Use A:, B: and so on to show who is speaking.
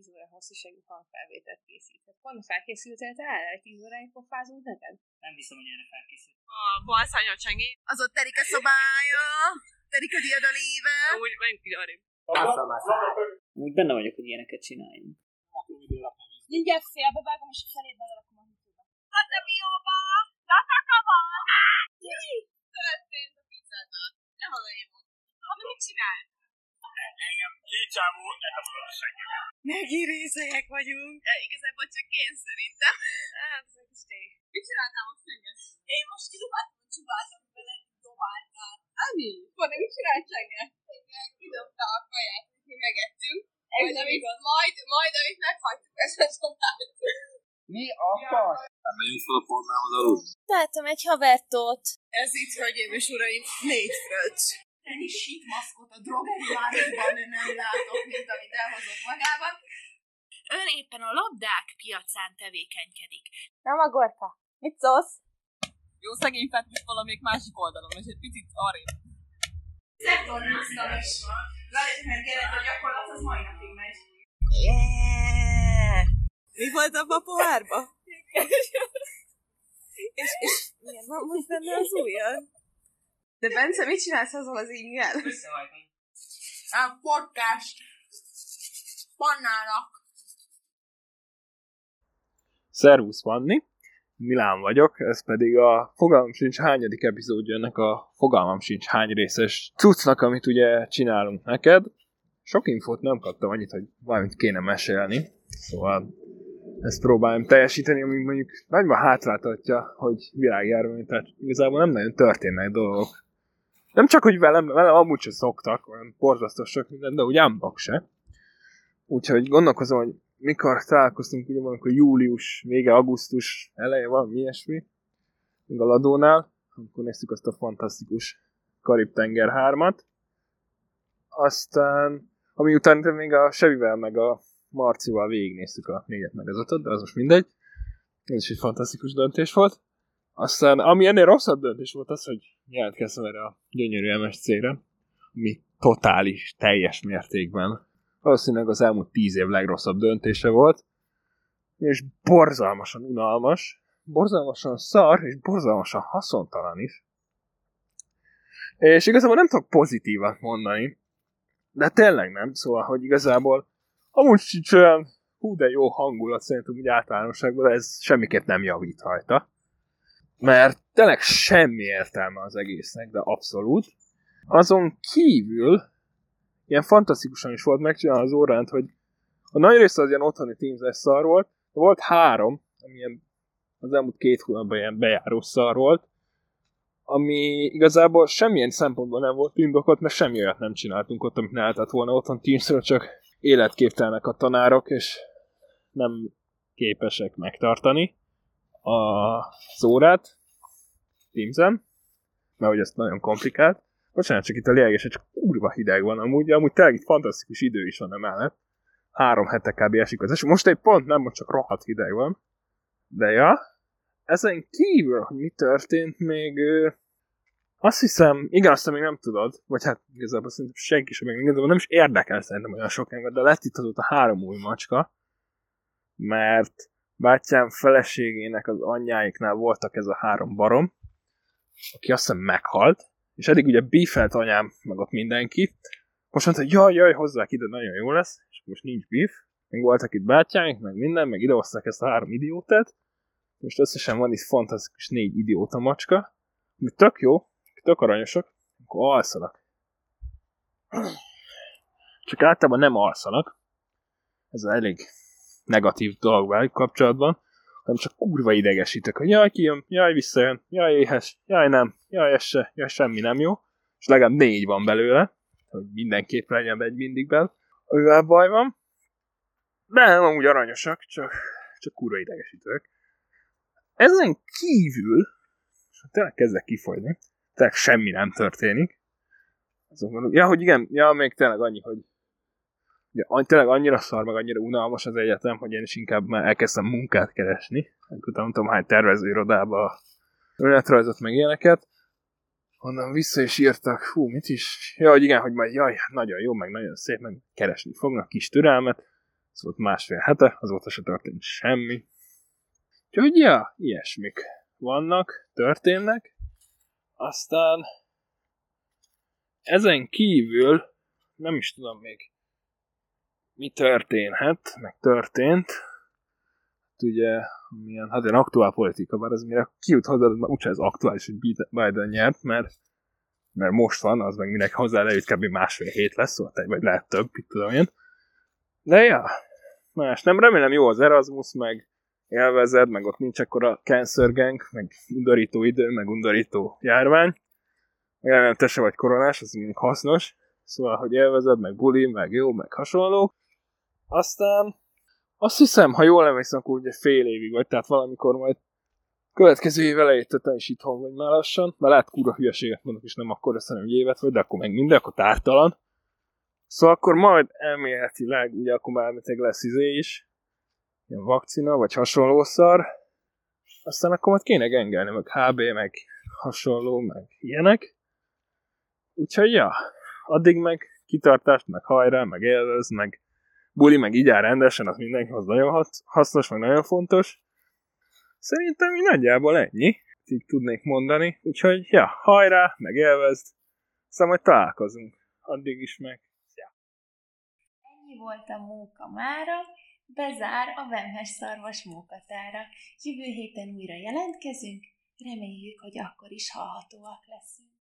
A: 10 óra hosszúságú hangfelvételt készített. Pont felkészültél te el? 10 óráig pofázunk neked?
B: Nem hiszem, hogy erre felkészült.
C: A balszányos csengi.
D: Az ott terik a szobája, terik a diadaléve.
C: Úgy, menjünk így arrébb.
B: Úgy benne vagyok, hogy ilyeneket csináljunk.
A: Mindjárt félbe vágom, és a felét belerakom a hűtőbe.
D: Hát de bióba! Latakaba! Mi történt a pizzánál? Nem az én mondom. Ami mit csinál?
E: Engem két csávó a seggemet.
D: Megint részegek vagyunk. Ja, igazából csak én szerintem. Hát, ez egy tény. Mit csináltál most engem? Én most kidobáltam a csubát, veled dobáltál. Ami? Van, mit csinált csenge? Igen, kidobta a kaját, amit mi megettünk. Majd amit, majd, majd, amit meghagytuk, ezt a csubát.
E: Mi a fasz? Nem megyünk fel a formához aludni.
A: Láttam egy havertót.
D: Ez itt, hölgyeim és uraim, négy fröccs. Ennyi shit maszkot a drogeriáriban nem látok, mint amit elhozott magával.
F: Ön éppen a labdák piacán tevékenykedik.
A: Nem a gorka. Mit szólsz?
C: Jó, szegény fettis valamelyik másik oldalon, és egy picit arrébb.
D: Szektornáztam is. Veled megjelent a gyakorlat, az mai napig megy.
C: Yeah! Mi volt abban a pohárba?
D: És, és milyen van most benne az ujjad? De Bence, mit csinálsz azzal az ingel?
B: Összehajtom.
D: A podcast. Pannának.
G: Szervusz Vanni, Milán vagyok, ez pedig a Fogalmam sincs hányadik epizódja ennek a Fogalmam sincs hány részes cuccnak, amit ugye csinálunk neked. Sok infót nem kaptam annyit, hogy valamit kéne mesélni, szóval ezt próbálom teljesíteni, ami mondjuk nagyban hátráltatja, hogy világjárvány, tehát igazából nem nagyon történnek dolgok. Nem csak, hogy velem, velem amúgy se szoktak, olyan borzasztó sok minden, de úgy ámbak se. Úgyhogy gondolkozom, hogy mikor találkoztunk, ugye valamikor július, vége augusztus eleje, valami ilyesmi, még a Ladónál, amikor néztük azt a fantasztikus Karib-tenger 3-at. Aztán, ami után még a Sevivel meg a Marcival végignéztük a négyet meg az ötöt, de az most mindegy. Ez is egy fantasztikus döntés volt. Aztán, ami ennél rosszabb döntés volt az, hogy jelentkeztem erre a gyönyörű MSC-re, ami totális, teljes mértékben valószínűleg az elmúlt tíz év legrosszabb döntése volt, és borzalmasan unalmas, borzalmasan szar, és borzalmasan haszontalan is. És igazából nem tudok pozitívat mondani, de tényleg nem, szóval, hogy igazából amúgy sincs olyan hú de jó hangulat szerintem úgy általánosságban, de ez semmiképp nem javít rajta. Mert tényleg semmi értelme az egésznek, de abszolút. Azon kívül ilyen fantasztikusan is volt megcsinálni az óránt, hogy a nagy része az ilyen otthoni teams szar volt, de volt három, ami ilyen az elmúlt két hónapban ilyen bejáró szar volt, ami igazából semmilyen szempontból nem volt indokolt, mert semmi olyat nem csináltunk ott, amit ne lehetett volna otthon teamsről, csak életképtelnek a tanárok, és nem képesek megtartani az órát Teams-en, mert hogy ez nagyon komplikált. Bocsánat, csak itt a lényeg, és csak kurva hideg van amúgy, amúgy tényleg itt fantasztikus idő is van emellett. Három hete kb. esik az eső. Most egy pont nem, most csak rohadt hideg van. De ja, ezen kívül, hogy mi történt, még azt hiszem, igen, azt még nem tudod, vagy hát igazából szerintem senki sem, meg igazából nem is érdekel szerintem olyan sok ember, de lett itt azóta három új macska, mert bátyám feleségének az anyjáiknál voltak ez a három barom, aki azt hiszem meghalt, és eddig ugye beefelt anyám, meg ott mindenki, most mondta, hogy jaj, jaj, hozzák ide, nagyon jó lesz, és most nincs beef, meg voltak itt bátyáink, meg minden, meg idehozták ezt a három idiótát, most összesen van itt fantasztikus négy idióta macska, ami tök jó, tök aranyosak, akkor alszanak. Csak általában nem alszanak, ez elég negatív dolog velük kapcsolatban, hanem csak kurva idegesítek, hogy jaj, kijön, jaj, visszajön, jaj, éhes, jaj, nem, jaj, ez se, jaj, semmi nem jó, és legalább négy van belőle, hogy mindenképp legyen egy mindig bel, amivel baj van. De nem amúgy aranyosak, csak, csak kurva idegesítőek. Ezen kívül, tényleg kezdek kifolyni, tényleg semmi nem történik. Azon ja, hogy igen, ja, még tényleg annyi, hogy ugye, tényleg annyira szar, meg annyira unalmas az egyetem, hogy én is inkább már elkezdtem munkát keresni. Akkor nem tudom hány tervezőirodába önéletrajzot, meg ilyeneket. Onnan vissza is írtak, hú, mit is? Ja, hogy igen, hogy majd jaj, nagyon jó, meg nagyon szép, meg keresni fognak, kis türelmet. Ez volt másfél hete, azóta se történt semmi. Úgyhogy, ja, ilyesmik vannak, történnek. Aztán ezen kívül nem is tudom még mi történhet, meg történt. Hát ugye, milyen, hát ilyen aktuál politika, bár ez mire kijut hozzá, már úgyse ez aktuális, hogy Biden nyert, mert, mert most van, az meg minek hozzá lejut kb. másfél hét lesz, szóval vagy lehet több, itt tudom én. De ja, más nem, remélem jó az Erasmus, meg élvezed, meg ott nincs akkor a cancer gang, meg undorító idő, meg undorító járvány. Remélem te se vagy koronás, az mindig hasznos. Szóval, hogy élvezed, meg buli, meg jó, meg hasonló. Aztán azt hiszem, ha jól emlékszem, akkor ugye fél évig vagy, tehát valamikor majd következő év elejét te is itthon vagy már lassan, mert lehet kúra hülyeséget mondok, és nem akkor össze, hogy évet vagy, de akkor meg minden, akkor tártalan. Szóval akkor majd elméletileg, ugye akkor már elméletileg lesz izé is, ilyen vakcina, vagy hasonló szar, aztán akkor majd kéne gengelni, meg HB, meg hasonló, meg ilyenek. Úgyhogy ja, addig meg kitartást, meg hajrá, meg élvez, meg buli, meg így áll rendesen, az mindenkihoz nagyon hasznos, meg nagyon fontos. Szerintem így nagyjából ennyi, így tudnék mondani. Úgyhogy, ja, hajrá, meg élvezd, aztán majd találkozunk. Addig is meg, ja.
F: Ennyi volt a móka mára, bezár a Vemhes szarvas mókatára. Jövő héten újra jelentkezünk, reméljük, hogy akkor is hallhatóak leszünk.